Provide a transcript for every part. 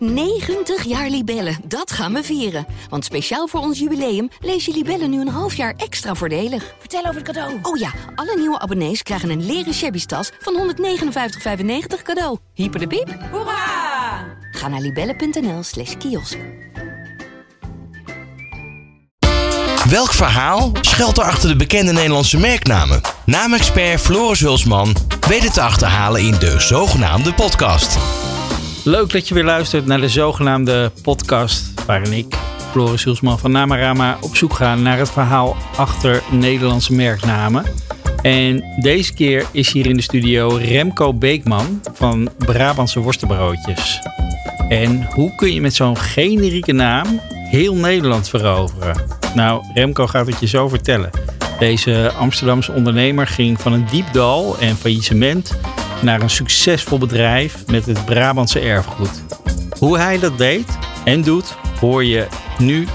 90 jaar Libellen, dat gaan we vieren. Want speciaal voor ons jubileum lees je Libellen nu een half jaar extra voordelig. Vertel over het cadeau. Oh ja, alle nieuwe abonnees krijgen een leren shabby tas van 159,95 cadeau. Hyper de piep. Hoera! Ga naar libellen.nl slash kiosk. Welk verhaal schuilt er achter de bekende Nederlandse merknamen? Naamexpert Floris Hulsman weet het te achterhalen in de zogenaamde podcast. Leuk dat je weer luistert naar de zogenaamde podcast waarin ik, Floris Hulsman van Namarama, op zoek ga naar het verhaal achter Nederlandse merknamen. En deze keer is hier in de studio Remco Beekman van Brabantse Worstenbroodjes. En hoe kun je met zo'n generieke naam heel Nederland veroveren? Nou, Remco gaat het je zo vertellen. Deze Amsterdamse ondernemer ging van een diep dal en faillissement naar een succesvol bedrijf met het Brabantse erfgoed. Hoe hij dat deed en doet, hoor je nu.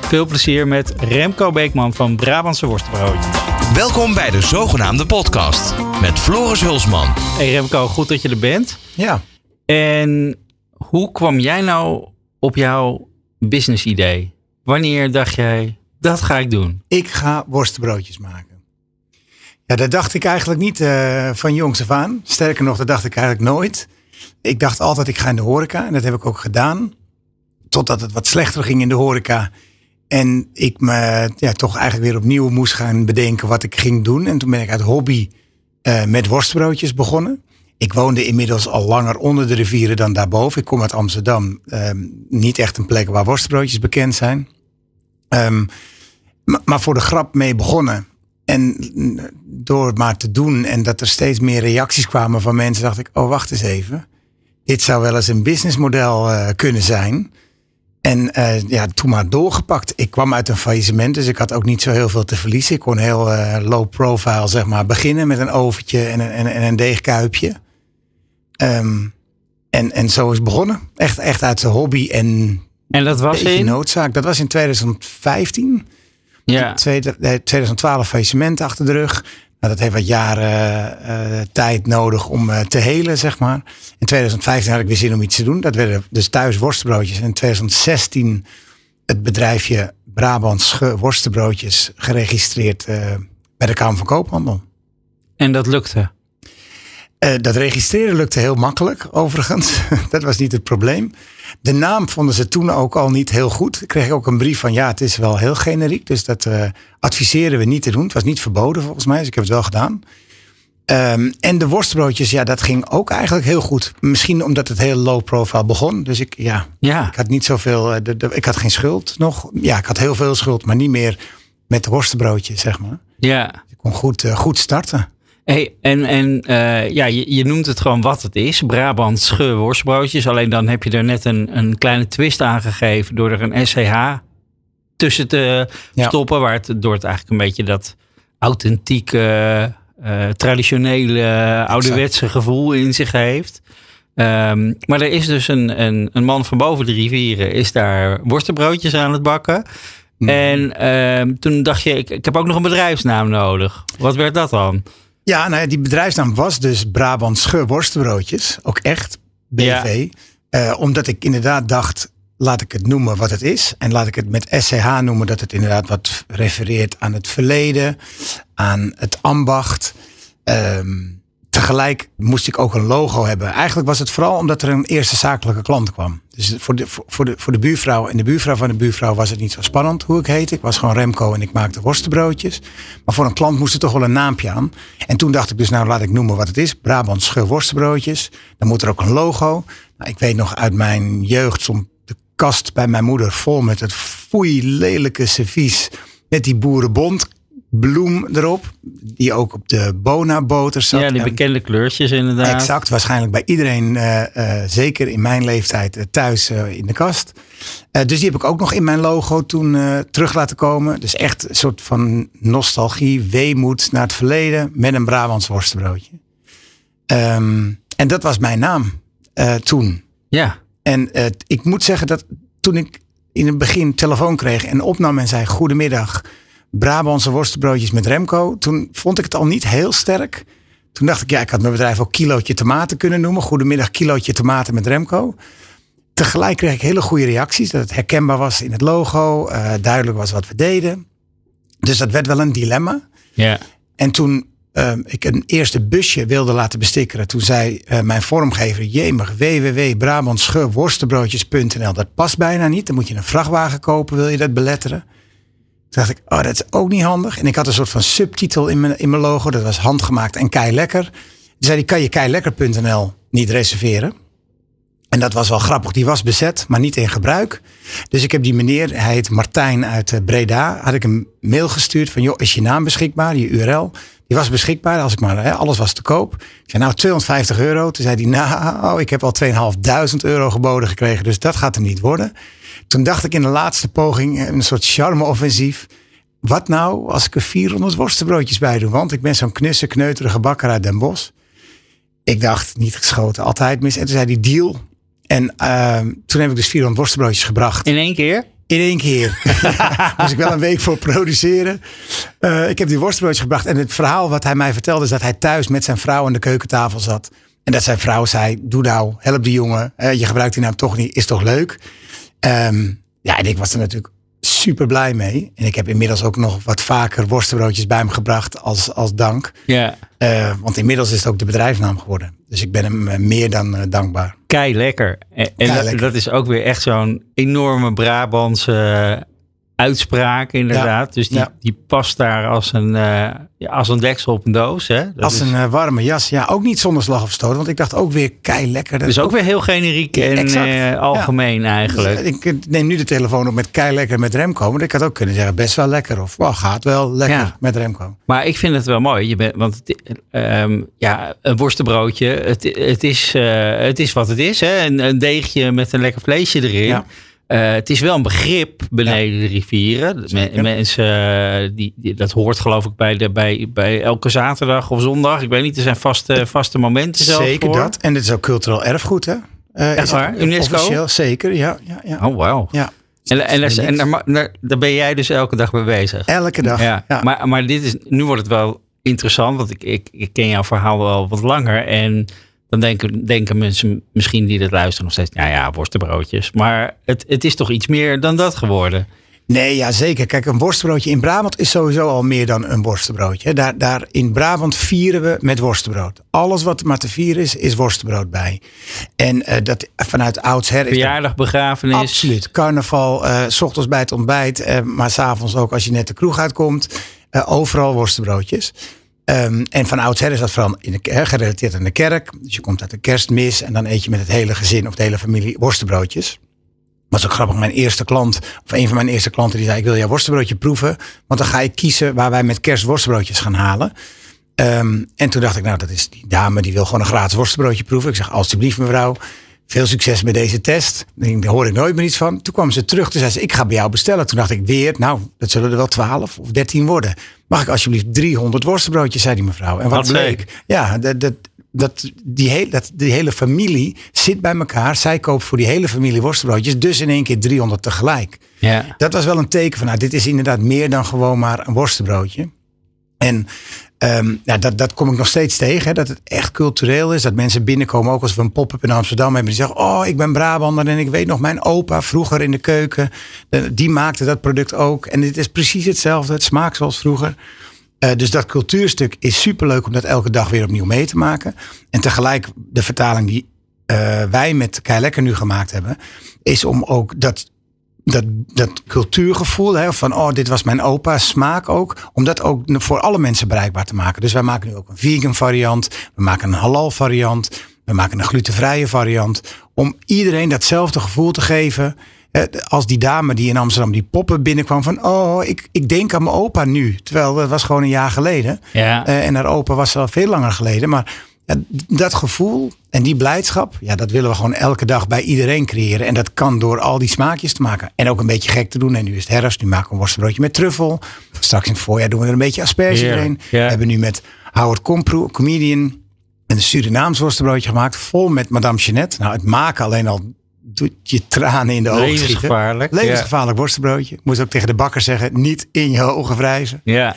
Veel plezier met Remco Beekman van Brabantse Worstenbroodjes. Welkom bij de zogenaamde podcast met Floris Hulsman. Hey Remco, goed dat je er bent. Ja. En hoe kwam jij nou op jouw business idee? Wanneer dacht jij, dat ga ik doen? Ik ga worstenbroodjes maken. Ja, dat dacht ik eigenlijk niet uh, van jongs af aan. Sterker nog, dat dacht ik eigenlijk nooit. Ik dacht altijd, ik ga in de horeca. En dat heb ik ook gedaan. Totdat het wat slechter ging in de horeca. En ik me ja, toch eigenlijk weer opnieuw moest gaan bedenken wat ik ging doen. En toen ben ik uit hobby uh, met worstbroodjes begonnen. Ik woonde inmiddels al langer onder de rivieren dan daarboven. Ik kom uit Amsterdam. Um, niet echt een plek waar worstbroodjes bekend zijn. Um, maar voor de grap mee begonnen. En door het maar te doen en dat er steeds meer reacties kwamen van mensen, dacht ik: oh, wacht eens even. Dit zou wel eens een businessmodel uh, kunnen zijn. En uh, ja, toen maar doorgepakt. Ik kwam uit een faillissement, dus ik had ook niet zo heel veel te verliezen. Ik kon heel uh, low profile, zeg maar, beginnen met een oventje en een, en, en een deegkuipje. Um, en, en zo is het begonnen. Echt, echt uit de hobby en, en dat was in? noodzaak. Dat was in 2015. Ja. 2012 faillissement achter de rug. Nou, dat heeft wat jaren uh, tijd nodig om uh, te helen, zeg maar. In 2015 had ik weer zin om iets te doen. Dat werden dus thuis worstenbroodjes. En in 2016 het bedrijfje Brabants worstenbroodjes geregistreerd uh, bij de Kamer van Koophandel. En dat lukte? Uh, dat registreren lukte heel makkelijk, overigens. dat was niet het probleem. De naam vonden ze toen ook al niet heel goed. Ik kreeg ook een brief van ja, het is wel heel generiek. Dus dat uh, adviseren we niet te doen. Het was niet verboden volgens mij, dus ik heb het wel gedaan. Um, en de worstbroodjes, ja, dat ging ook eigenlijk heel goed. Misschien omdat het heel low profile begon. Dus ik, ja, ja. ik had niet zoveel, uh, de, de, ik had geen schuld nog. Ja, ik had heel veel schuld, maar niet meer met de worstenbroodjes, zeg maar. Ja. Dus ik kon goed, goed starten. Hey, en en uh, ja, je, je, noemt het gewoon wat het is. Brabants worstbroodjes. Alleen dan heb je er net een, een kleine twist aan gegeven door er een SCH tussen te ja. stoppen. Waar het door het eigenlijk een beetje dat authentieke, uh, traditionele, ouderwetse gevoel in zich heeft. Um, maar er is dus een, een, een man van boven de rivieren, is daar worstenbroodjes aan het bakken. Mm. En uh, toen dacht je, ik, ik heb ook nog een bedrijfsnaam nodig. Wat werd dat dan? Ja, nou ja, die bedrijfsnaam was dus Brabants Worstenbroodjes. Ook echt, BV. Ja. Uh, omdat ik inderdaad dacht, laat ik het noemen wat het is. En laat ik het met SCH noemen, dat het inderdaad wat refereert aan het verleden. Aan het ambacht. Um, tegelijk moest ik ook een logo hebben. Eigenlijk was het vooral omdat er een eerste zakelijke klant kwam. Dus voor de, voor, de, voor de buurvrouw en de buurvrouw van de buurvrouw was het niet zo spannend hoe ik heette. Ik was gewoon Remco en ik maakte worstenbroodjes. Maar voor een klant moest er toch wel een naampje aan. En toen dacht ik dus, nou laat ik noemen wat het is. Brabants Schil worstenbroodjes. Dan moet er ook een logo. Nou, ik weet nog uit mijn jeugd stond de kast bij mijn moeder vol met het foei lelijke servies. Met die boerenbond bloem erop. Die ook op de Bona-boter zat. Ja, die bekende kleurtjes inderdaad. Exact, waarschijnlijk bij iedereen, uh, uh, zeker in mijn leeftijd, uh, thuis in de kast. dus die heb ik ook nog in mijn logo toen terug laten komen. Dus echt een soort van nostalgie, weemoed naar het verleden met een Brabants worstenbroodje. Um, en dat was mijn naam toen. Ja. En ik moet zeggen dat toen ik in het begin telefoon kreeg en opnam en zei goedemiddag... Brabantse worstenbroodjes met Remco. Toen vond ik het al niet heel sterk. Toen dacht ik, ja, ik had mijn bedrijf ook kilootje tomaten kunnen noemen. Goedemiddag, kilootje tomaten met Remco. tegelijk kreeg ik hele goede reacties. Dat het herkenbaar was in het logo. eh, duidelijk was wat we deden. Dus dat werd wel een dilemma. Ja. En toen ehm, ik een eerste busje wilde laten bestikkeren. Toen zei eh, mijn vormgever, jemig, www.brabantscheworstenbroodjes.nl. Dat past bijna niet. Dan moet je een vrachtwagen kopen, wil je dat beletteren. Toen dacht ik, oh, dat is ook niet handig. En ik had een soort van subtitel in mijn, in mijn logo. Dat was handgemaakt en kei lekker. Zei hij, kan je keilekker.nl niet reserveren? En dat was wel grappig. Die was bezet, maar niet in gebruik. Dus ik heb die meneer, hij heet Martijn uit eh, Breda, had ik een mail gestuurd van, joh, is je naam beschikbaar, je URL? Die was beschikbaar, als ik maar, hè, alles was te koop. Ik zei, nou, 250 euro. Toen zei hij, nou, ik heb al 2.500 euro geboden gekregen, dus dat gaat hem niet worden. Toen dacht ik in de laatste poging, eh, een soort charme-offensief. Wat nou als ik er 400 worstenbroodjes bij doe? Want ik ben zo'n knusse, kneuterige bakker uit Den Bosch. Ik dacht, niet geschoten, altijd mis. En toen zei hij, deal. En ehm, toen heb ik dus 400 worstenbroodjes gebracht. In één keer? In één keer. Moest ik wel een week voor produceren. Eh, ik heb die worstenbroodjes gebracht. En het verhaal wat hij mij vertelde is dat hij thuis met zijn vrouw aan de keukentafel zat. En dat zijn vrouw zei, doe nou, help die jongen. Je gebruikt die naam toch niet, is toch leuk? Ehm, ja, en ik was er natuurlijk super blij mee. En ik heb inmiddels ook nog wat vaker worstenbroodjes bij hem gebracht als, als dank. Ja. Eh, want inmiddels is het ook de bedrijfsnaam geworden. Dus ik ben hem eh, meer dan eh, dankbaar. Kei lekker. En, en Kei dat, dat is ook weer echt zo'n enorme Brabantse uitspraak, inderdaad. dus die, ja. die past daar als een, eh, ja, als een deksel op een doos. Hè? Dat Als een eh, warme jas. Ja, ook niet zonder slag of stoot. Want ik dacht ook weer kei lekker. dus ook weer heel generiek en eh, algemeen eigenlijk. Ik eh, neem nu de telefoon op met kei lekker met Remco. Maar ik had ook kunnen zeggen best wel lekker. Of wow, gaat wel lekker met Remco. Maar ik vind het wel mooi. Je bent, want ehm, ja, een worstenbroodje, het, het, is, het is wat het is. Hè? Een, een deegje met een lekker vleesje erin. Eh, het is wel een begrip beneden de rivieren. Mensen, eh, die, die- dat hoort geloof ik bij, de, bij, bij elke zaterdag of zondag. Ik weet niet, er zijn vaste, vaste momenten zelf Zeker voor. dat. En dit is ook cultureel erfgoed, hè? Echt waar? UNESCO? Officieel, zeker. Ja, ja, ja. Oh, wauw. ja. En, en, en, daar, daar, daar ben jij dus elke dag mee bezig. Elke dag. Ja, Ja. Maar, maar dit is, nu wordt het wel interessant, want ik, ik, ik ken jouw verhaal wel wat langer. En dan denken, denken mensen misschien die dat luisteren nog steeds, nou ja, worstenbroodjes. Maar het, het is toch iets meer dan dat geworden. Nee, ja, zeker. Kijk, een worstenbroodje in Brabant is sowieso al meer dan een worstenbroodje. Daar, daar in Brabant vieren we met worstenbrood. Alles wat er maar te vieren is, is worstenbrood bij. En eh, dat vanuit oudsher Verjaardag, begrafenis. Absoluut. Carnaval, eh, s ochtends bij het ontbijt, eh, maar s'avonds ook als je net de kroeg uitkomt. overal worstenbroodjes. Ehm, en van oudsher is dat vooral in de, gerelateerd aan de kerk. Dus je komt uit de kerstmis en dan eet je met het hele gezin of de hele familie worstenbroodjes. Was ook grappig. Mijn eerste klant, of een van mijn eerste klanten, die zei: Ik wil jouw worstenbroodje proeven. Want dan ga ik kiezen waar wij met kerst worstenbroodjes gaan halen. Ehm, en toen dacht ik, nou, dat is die dame die wil gewoon een gratis worstenbroodje proeven. Ik zeg, alsjeblieft mevrouw, veel succes met deze test. Daar hoor ik nooit meer iets van. Toen kwam ze terug, toen zei ze, ik ga bij jou bestellen. Toen dacht ik weer, nou, dat zullen er wel 12 of 13 worden. Mag ik alsjeblieft 300 worstenbroodjes, zei die mevrouw. En wat bleek, leuk. ja, dat, dat, dat, die, heel, dat, die hele familie zit bij elkaar. Zij koopt voor die hele familie worstenbroodjes, dus in één keer 300 tegelijk. Ja. Dat was wel een teken van, nou, dit is inderdaad meer dan gewoon maar een worstenbroodje. En ehm, ja, dat, dat kom ik nog steeds tegen, hè, dat het echt cultureel is. Dat mensen binnenkomen, ook als we een pop-up in Amsterdam hebben. Die zeggen, oh, ik ben Brabander en ik weet nog, mijn opa vroeger in de keuken. Die maakte dat product ook. En dit is precies hetzelfde, het smaakt zoals vroeger. Eh, dus dat cultuurstuk is superleuk om dat elke dag weer opnieuw mee te maken. En tegelijk de vertaling die eh, wij met Kei Lekker nu gemaakt hebben, is om ook dat, dat, dat cultuurgevoel, hè, van oh, dit was mijn opa, smaak ook, om dat ook voor alle mensen bereikbaar te maken. Dus wij maken nu ook een vegan variant, we maken een halal variant, we maken een glutenvrije variant, om iedereen datzelfde gevoel te geven. eh, Als die dame die in Amsterdam die poppen binnenkwam van oh, ik, ik denk aan mijn opa nu. Terwijl dat was gewoon een jaar geleden. Ja. Eh, en haar opa was al veel langer geleden. Maar ja, dat gevoel en die blijdschap, ja, dat willen we gewoon elke dag bij iedereen creëren. En dat kan door al die smaakjes te maken. En ook een beetje gek te doen. En nu is het herfst, nu maken we een worstenbroodje met truffel. Straks in het voorjaar doen we er een beetje asperge ja. We hebben nu met Howard Komproe, comedian, een Surinaams worstenbroodje gemaakt. Vol met Madame Jeanette. Nou, het maken alleen al doet je tranen in de ogen schieten. Levensgevaarlijk. Levensgevaarlijk worstenbroodje. Moest ook tegen de bakker zeggen, niet in je ogen wrijven. Ja.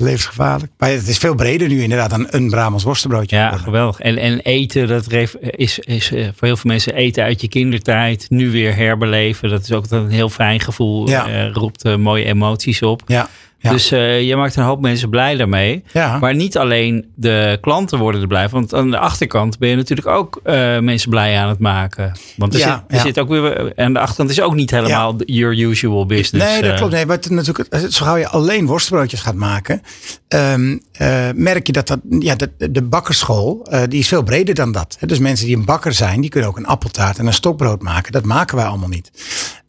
Levensgevaarlijk. Maar het is veel breder nu inderdaad dan een Brabants worstenbroodje. Ja, geweldig. En, en eten, dat is, is eh, voor heel veel mensen eten uit je kindertijd. Nu weer herbeleven. Dat is ook een heel fijn gevoel. Ja. eh, roept eh, mooie emoties op. Ja, ja. Dus eh, je maakt een hoop mensen blij daarmee. ja. Maar niet alleen de klanten worden er blij van. Want aan de achterkant ben je natuurlijk ook eh, mensen blij aan het maken. Want er, Ja, zit, er ja. zit ook weer. En de achterkant is ook niet helemaal your usual business. Nee, dat eh. klopt. Nee, wat natuurlijk, zo gauw je alleen worstbroodjes gaat maken, ehm, eh, merk je dat, dat ja, de, de bakkerschool, die is veel breder dan dat. Dus mensen die een bakker zijn, die kunnen ook een appeltaart en een stokbrood maken. Dat maken wij allemaal niet.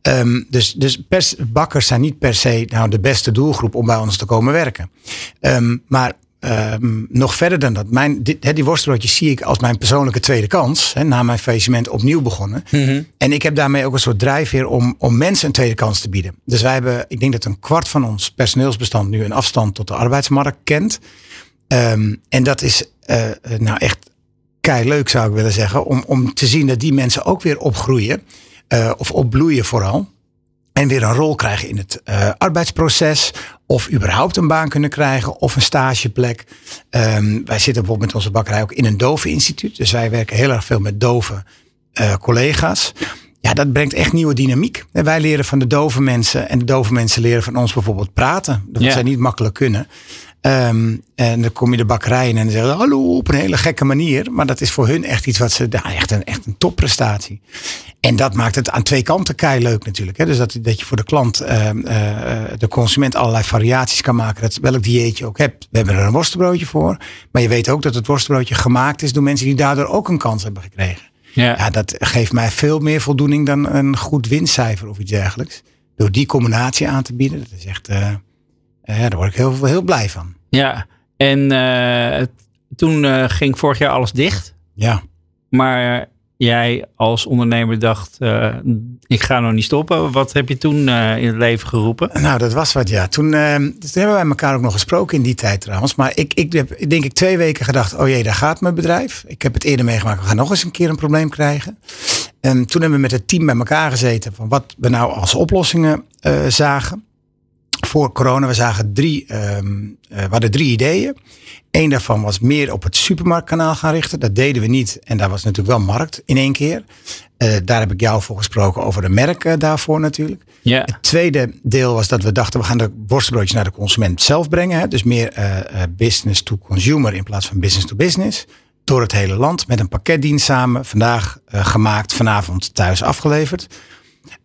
Ehm, dus dus pers, bakkers zijn niet per se nou, de beste doelgroep om bij ons te komen werken. Ehm, maar ehm, nog verder dan dat. Mijn, dit, die worstbroodjes zie ik als mijn persoonlijke tweede kans. Na mijn faillissement opnieuw begonnen. En ik heb daarmee ook een soort drijfveer om, om mensen een tweede kans te bieden. Dus wij hebben, ik denk dat een kwart van ons personeelsbestand nu een afstand tot de arbeidsmarkt kent. En dat is eh, nou echt kei leuk zou ik willen zeggen. Om, om te zien dat die mensen ook weer opgroeien. Eh, of opbloeien vooral. En weer een rol krijgen in het eh, arbeidsproces. Of überhaupt een baan kunnen krijgen. Of een stageplek. Ehm, wij zitten bijvoorbeeld met onze bakkerij ook in een doveninstituut. Dus wij werken heel erg veel met dove eh, collega's. Ja, dat brengt echt nieuwe dynamiek. En wij leren van de dove mensen. En de dove mensen leren van ons bijvoorbeeld praten. Dat Ja. zij niet makkelijk kunnen. Ehm, en dan kom je de bakkerij in en dan zeggen ze hallo op een hele gekke manier. Maar dat is voor hun echt iets wat ze, ja, echt een, echt een topprestatie. En dat maakt het aan twee kanten kei leuk natuurlijk. Hè? Dus dat, dat je voor de klant, ehm, eh, de consument allerlei variaties kan maken. Dat welk dieet je ook hebt. We hebben er een worstenbroodje voor. Maar je weet ook dat het worstenbroodje gemaakt is door mensen die daardoor ook een kans hebben gekregen. ja. Ja, dat geeft mij veel meer voldoening dan een goed winstcijfer of iets dergelijks. Door die combinatie aan te bieden. Dat is echt, eh, daar word ik heel, heel blij van. Ja, en eh, toen eh, ging vorig jaar alles dicht. Ja. Maar jij als ondernemer dacht, eh, ik ga nog niet stoppen. Wat heb je toen in het leven geroepen? Nou, dat was wat, ja. Toen, dus toen hebben wij elkaar ook nog gesproken in die tijd trouwens. Maar ik, ik heb denk ik twee weken gedacht, oh jee, daar gaat mijn bedrijf. Ik heb het eerder meegemaakt, we gaan nog eens een keer een probleem krijgen. En toen hebben we met het team bij elkaar gezeten van wat we nou als oplossingen zagen. Voor corona, we zagen drie, we hadden drie ideeën. Eén daarvan was meer op het supermarktkanaal gaan richten. Dat deden we niet. En daar was natuurlijk wel markt in één keer. Eh, daar heb ik jou voor gesproken over de merken daarvoor natuurlijk. Ja, Het tweede deel was dat we dachten, we gaan de worstenbroodjes naar de consument zelf brengen. Hè? Dus meer eh, business to consumer in plaats van business to business. Door het hele land met een pakketdienst samen. Vandaag gemaakt, vanavond thuis afgeleverd.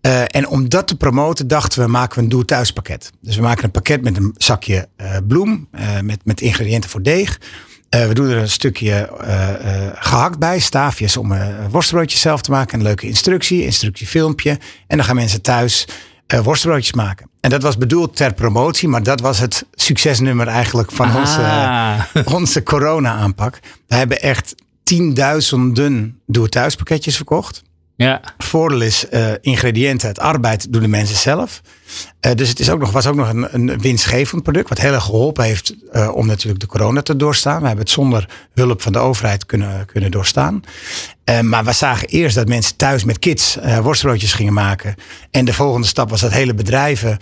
Eh, en om dat te promoten dachten we, maken we een doe thuis pakket. Dus we maken een pakket met een zakje eh, bloem, eh, met, met ingrediënten voor deeg. We doen er een stukje eh, eh, gehakt bij, staafjes om worstenbroodjes zelf te maken. Een leuke instructie, instructiefilmpje. En dan gaan mensen thuis worstenbroodjes maken. En dat was bedoeld ter promotie, maar dat was het succesnummer eigenlijk van onze, Ah. onze corona-aanpak. We hebben echt tienduizenden doe-thuis pakketjes verkocht. Ja, Voordeel is eh, ingrediënten, het arbeid doen de mensen zelf. Eh, dus het is ook nog, was ook nog een, een winstgevend product. Wat heel erg geholpen heeft eh, om natuurlijk de corona te doorstaan. We hebben het zonder hulp van de overheid kunnen, kunnen doorstaan. Maar we zagen eerst dat mensen thuis met kids worstbroodjes gingen maken. En de volgende stap was dat hele bedrijven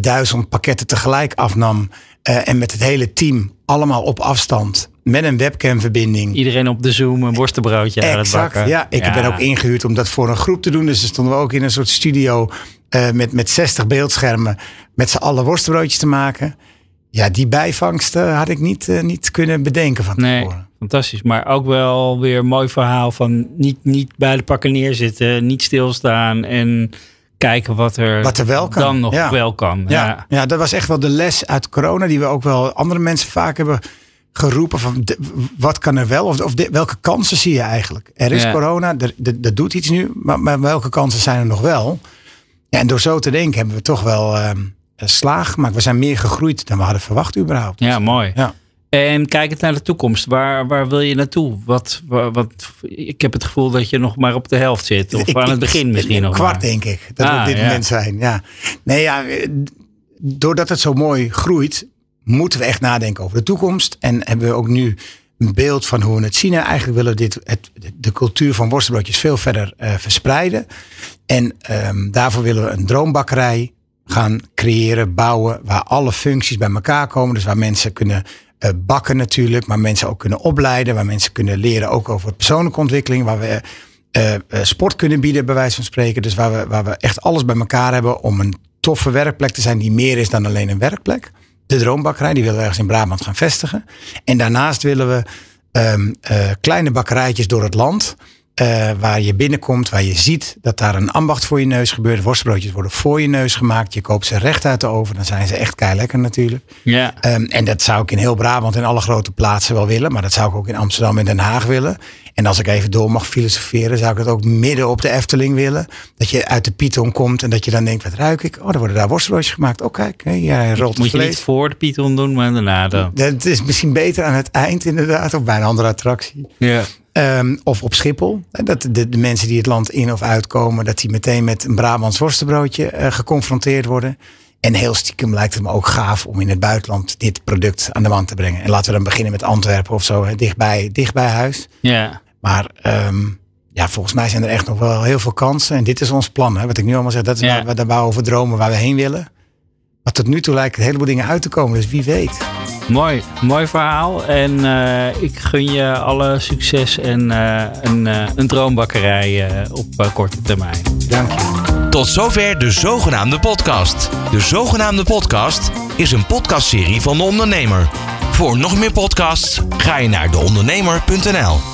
duizend pakketten tegelijk afnam. Eh, en met het hele team allemaal op afstand. Met een webcamverbinding. iedereen op de Zoom een worstenbroodje aan het Exact, bakken. ja. Ik ben ook ingehuurd om dat voor een groep te doen. Dus dan stonden we ook in een soort studio eh, met, met 60 beeldschermen. Met z'n allen worstenbroodjes te maken. Ja, die bijvangst eh, had ik niet, niet kunnen bedenken van Nee, tevoren. fantastisch. Maar ook wel weer een mooi verhaal van niet, niet bij de pakken neerzitten, niet stilstaan en kijken wat er, Wat er wel kan. dan nog Ja. wel kan. Ja, Ja. ja. dat was echt wel de les uit corona. Die we ook wel andere mensen vaak hebben geroepen. Van de- wat kan er wel? Of, of de- welke kansen zie je eigenlijk? Er is Ja. corona, er doet iets nu. Maar, maar welke kansen zijn er nog wel? Ja, en door zo te denken hebben we toch wel ehm slaag gemaakt. We zijn meer gegroeid dan we hadden verwacht überhaupt. Ja, mooi. Ja. En kijkend naar de toekomst, waar, waar wil je naartoe? Wat, wa- wat, ik heb het gevoel dat je nog maar op de helft zit. Of Ik- aan het ik- begin misschien een nog kwart maar. denk ik. Dat we Ah, op dit ja. moment zijn. Ja. Nee, ja, eh, doordat het zo mooi groeit, moeten we echt nadenken over de toekomst. En hebben we ook nu een beeld van hoe we het zien. En eigenlijk willen we dit, het, de cultuur van worstenbroodjes veel verder eh, verspreiden. En ehm, daarvoor willen we een droombakkerij gaan creëren, bouwen, waar alle functies bij elkaar komen. Dus waar mensen kunnen bakken natuurlijk, maar mensen ook kunnen opleiden, waar mensen kunnen leren ook over persoonlijke ontwikkeling, waar we uh, sport kunnen bieden, bij wijze van spreken. Dus waar we, waar we echt alles bij elkaar hebben om een toffe werkplek te zijn die meer is dan alleen een werkplek. De droombakkerij, die willen we ergens in Brabant gaan vestigen. En daarnaast willen we uh, kleine bakkerijtjes door het land. Uh, waar je binnenkomt, waar je ziet dat daar een ambacht voor je neus gebeurt. Worstbroodjes worden voor je neus gemaakt. Je koopt ze recht uit de oven. Dan zijn ze echt kei lekker natuurlijk. Ja. Um, en dat zou ik in heel Brabant en alle grote plaatsen wel willen. Maar dat zou ik ook in Amsterdam en Den Haag willen. En als ik even door mag filosoferen, zou ik het ook midden op de Efteling willen. Dat je uit de Python komt en dat je dan denkt, wat ruik ik? Oh, er worden daar worstbroodjes gemaakt. Oh, kijk, jij rolt Moet vlees. je niet voor de Python doen, maar daarna dan. Dat is misschien beter aan het eind inderdaad, of bij een andere attractie. Ja. Um, of op Schiphol. Dat de, de, mensen die het land in of uitkomen, dat die meteen met een Brabants worstenbroodje uh, geconfronteerd worden. En heel stiekem lijkt het me ook gaaf om in het buitenland dit product aan de man te brengen. En laten we dan beginnen met Antwerpen of zo, hè, dichtbij, dichtbij huis. Ja. Maar um, ja, volgens mij zijn er echt nog wel heel veel kansen. En dit is ons plan. Hè? Wat ik nu allemaal zeg, dat is waar, waar we over dromen, waar we heen willen. Maar tot nu toe lijken een heleboel dingen uit te komen. Dus wie weet. Mooi, mooi verhaal. En uh, ik gun je alle succes en uh, een, uh, een droombakkerij op korte termijn. Dank je. Tot zover de zogenaamde podcast. De zogenaamde podcast is een podcastserie van de ondernemer. Voor nog meer podcasts ga je naar deondernemer.nl.